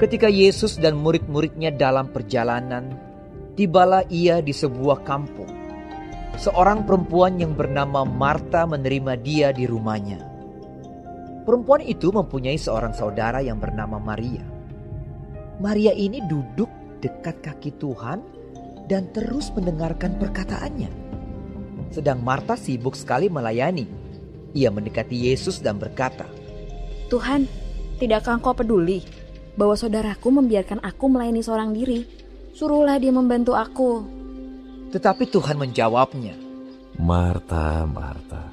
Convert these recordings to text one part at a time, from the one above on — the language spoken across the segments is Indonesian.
Ketika Yesus dan murid-muridnya dalam perjalanan, tibalah ia di sebuah kampung. Seorang perempuan yang bernama Marta menerima dia di rumahnya. Perempuan itu mempunyai seorang saudara yang bernama Maria. Maria ini duduk dekat kaki Tuhan dan terus mendengarkan perkataannya. Sedang Marta sibuk sekali melayani. Ia mendekati Yesus dan berkata, Tuhan, tidakkah engkau peduli bahwa saudaraku membiarkan aku melayani seorang diri? Suruhlah dia membantu aku. Tetapi Tuhan menjawabnya, Marta, Marta,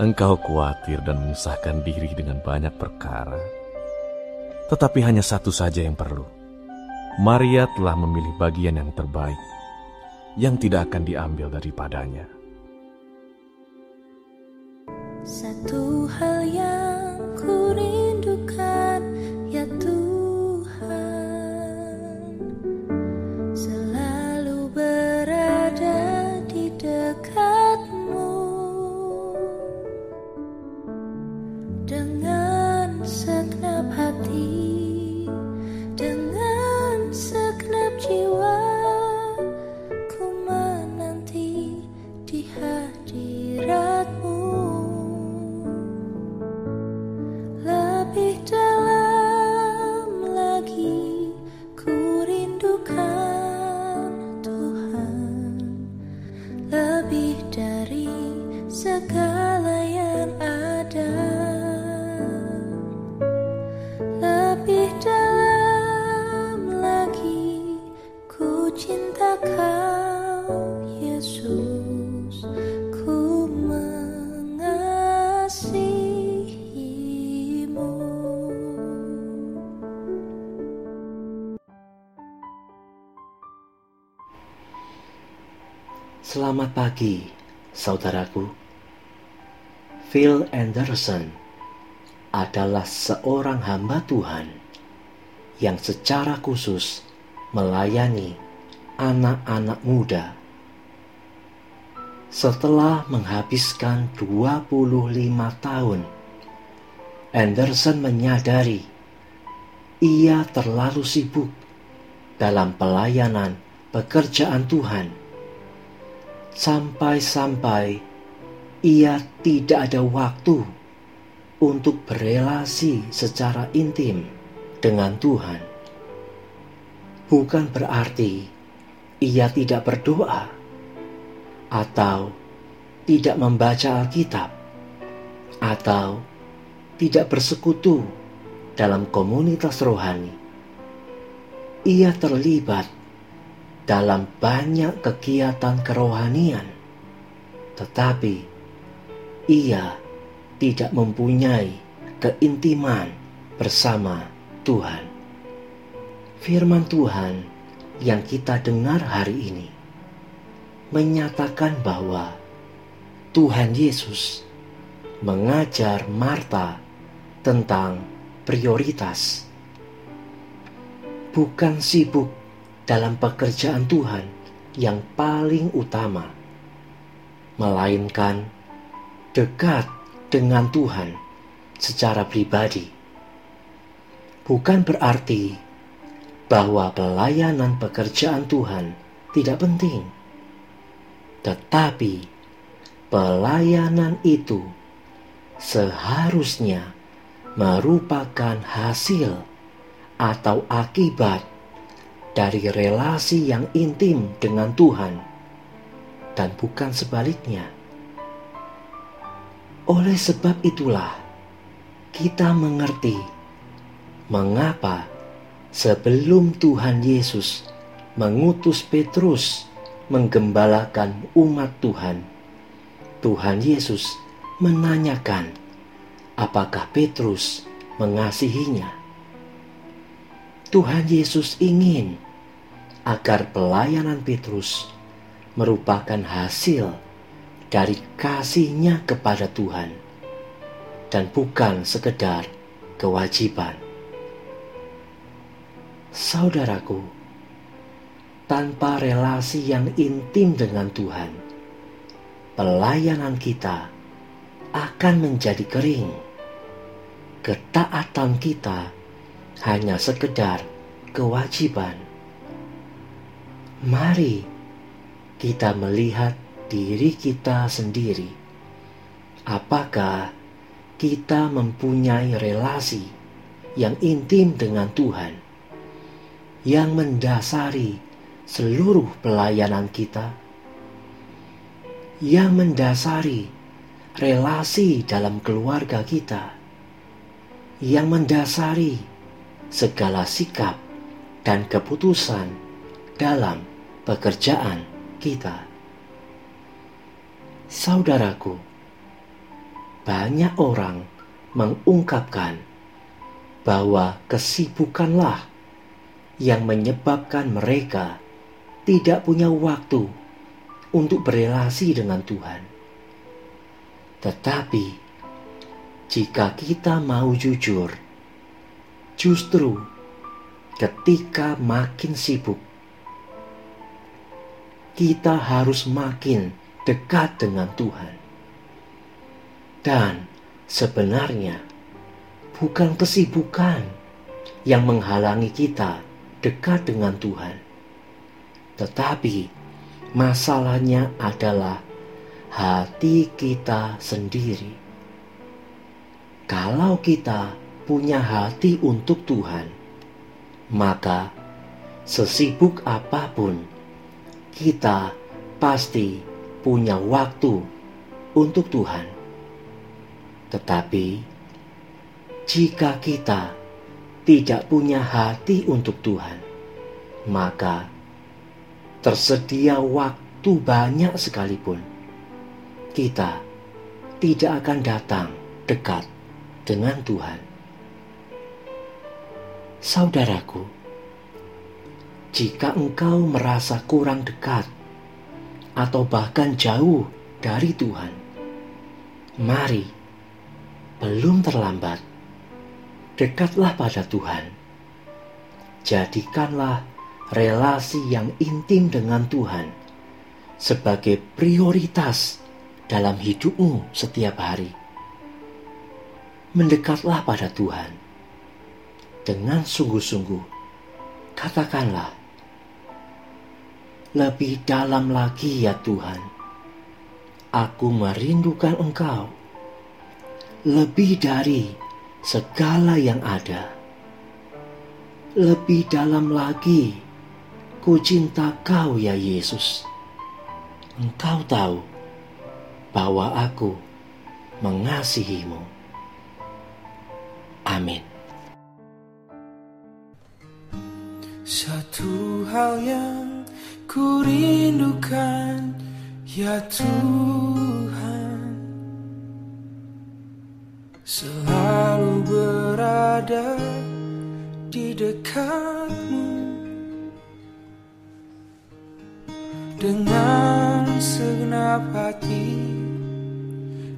engkau khawatir dan menyusahkan diri dengan banyak perkara. Tetapi hanya satu saja yang perlu. Maria telah memilih bagian yang terbaik, yang tidak akan diambil daripadanya. Satu hal yang Selamat pagi, saudaraku. Phil Anderson adalah seorang hamba Tuhan yang secara khusus melayani anak-anak muda. Setelah menghabiskan 25 tahun, Anderson menyadari ia terlalu sibuk dalam pelayanan pekerjaan Tuhan sampai-sampai ia tidak ada waktu untuk berelasi secara intim dengan Tuhan. Bukan berarti ia tidak berdoa atau tidak membaca Alkitab atau tidak bersekutu dalam komunitas rohani. Ia terlibat dalam banyak kegiatan kerohanian, tetapi ia tidak mempunyai keintiman bersama Tuhan. Firman Tuhan yang kita dengar hari ini menyatakan bahwa Tuhan Yesus mengajar Marta tentang prioritas, bukan sibuk dalam pekerjaan Tuhan yang paling utama, melainkan dekat dengan Tuhan secara pribadi. Bukan berarti bahwa pelayanan pekerjaan Tuhan tidak penting, tetapi pelayanan itu seharusnya merupakan hasil atau akibat dari relasi yang intim dengan Tuhan, dan bukan sebaliknya. Oleh sebab itulah, kita mengerti mengapa sebelum Tuhan Yesus mengutus Petrus menggembalakan umat Tuhan, Tuhan Yesus menanyakan apakah Petrus mengasihinya. Tuhan Yesus ingin agar pelayanan Petrus merupakan hasil dari kasihnya kepada Tuhan dan bukan sekedar kewajiban. Saudaraku, tanpa relasi yang intim dengan Tuhan, pelayanan kita akan menjadi kering. Ketaatan kita hanya sekedar kewajiban. Mari kita melihat diri kita sendiri. Apakah kita mempunyai relasi yang intim dengan Tuhan yang mendasari seluruh pelayanan kita, yang mendasari relasi dalam keluarga kita, yang mendasari segala sikap dan keputusan dalam pekerjaan kita. Saudaraku, banyak orang mengungkapkan bahwa kesibukanlah yang menyebabkan mereka tidak punya waktu untuk berelasi dengan Tuhan. Tetapi, jika kita mau jujur, justru ketika makin sibuk, kita harus makin dekat dengan Tuhan. Dan sebenarnya bukan kesibukan yang menghalangi kita dekat dengan Tuhan, tetapi masalahnya adalah hati kita sendiri. Kalau kita punya hati untuk Tuhan, maka sesibuk apa pun kita pasti punya waktu untuk Tuhan. Tetapi jika kita tidak punya hati untuk Tuhan, maka tersedia waktu banyak sekalipun kita tidak akan datang dekat dengan Tuhan. Saudaraku, jika engkau merasa kurang dekat atau bahkan jauh dari Tuhan, mari belum terlambat. Dekatlah pada Tuhan. Jadikanlah relasi yang intim dengan Tuhan sebagai prioritas dalam hidupmu setiap hari. Mendekatlah pada Tuhan dengan sungguh-sungguh. Katakanlah, lebih dalam lagi ya Tuhan, aku merindukan Engkau lebih dari segala yang ada. Lebih dalam lagi, ku cinta kau ya Yesus. Engkau tahu bahwa aku mengasihimu. Amin. Satu hal yang ku rindukan ya Tuhan. Selalu berada di dekatmu. Dengan segenap hati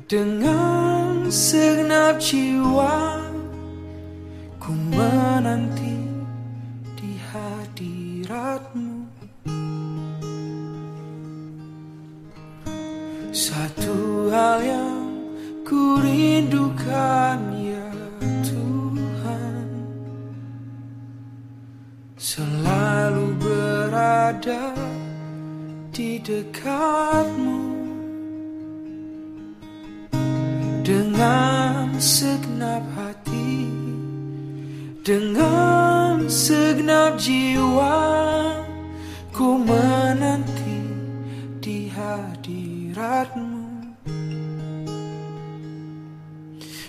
Dengan segenap jiwa Ku menanti berada di dekatmu. Dengan segenap hati Dengan segenap jiwa Ku menanti di hadiratmu.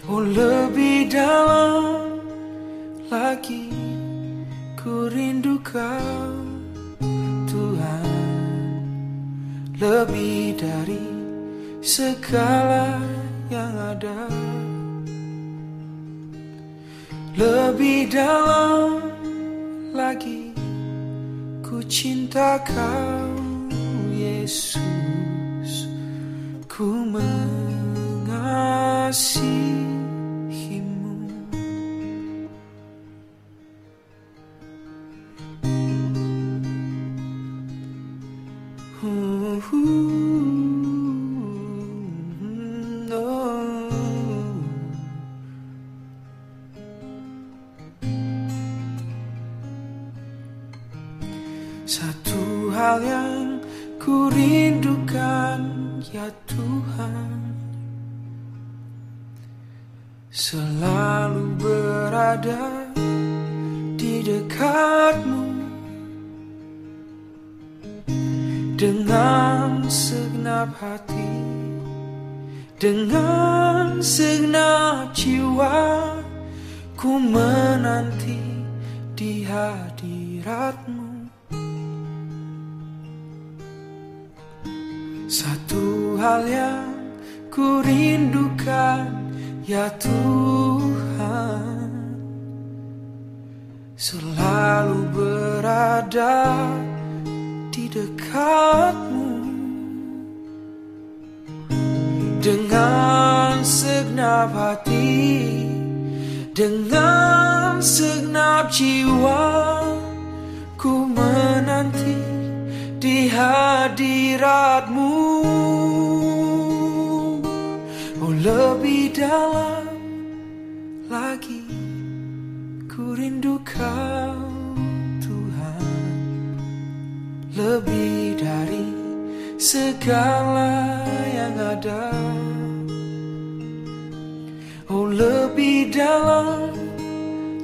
Oh lebih dalam lagi ku rindu Lebih dari segala yang ada. Lebih dalam lagi ku cinta kau Yesus Satu hal yang ku rindukan ya Tuhan. Selalu berada di dekatmu. Dengan segenap hati Dengan segenap jiwa Ku menanti di hadiratmu Satu hal yang ku rindukan ya Tuhan. Selalu berada di dekatmu. Dengan segenap hati Dengan segenap jiwa Ku menanti hadiratmu. Oh lebih dalam lagi Ku rindu kau Tuhan. Lebih dari segala yang ada. Oh lebih dalam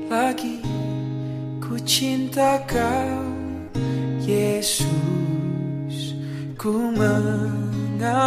lagi Ku cinta kau Yesus Ku mengasihi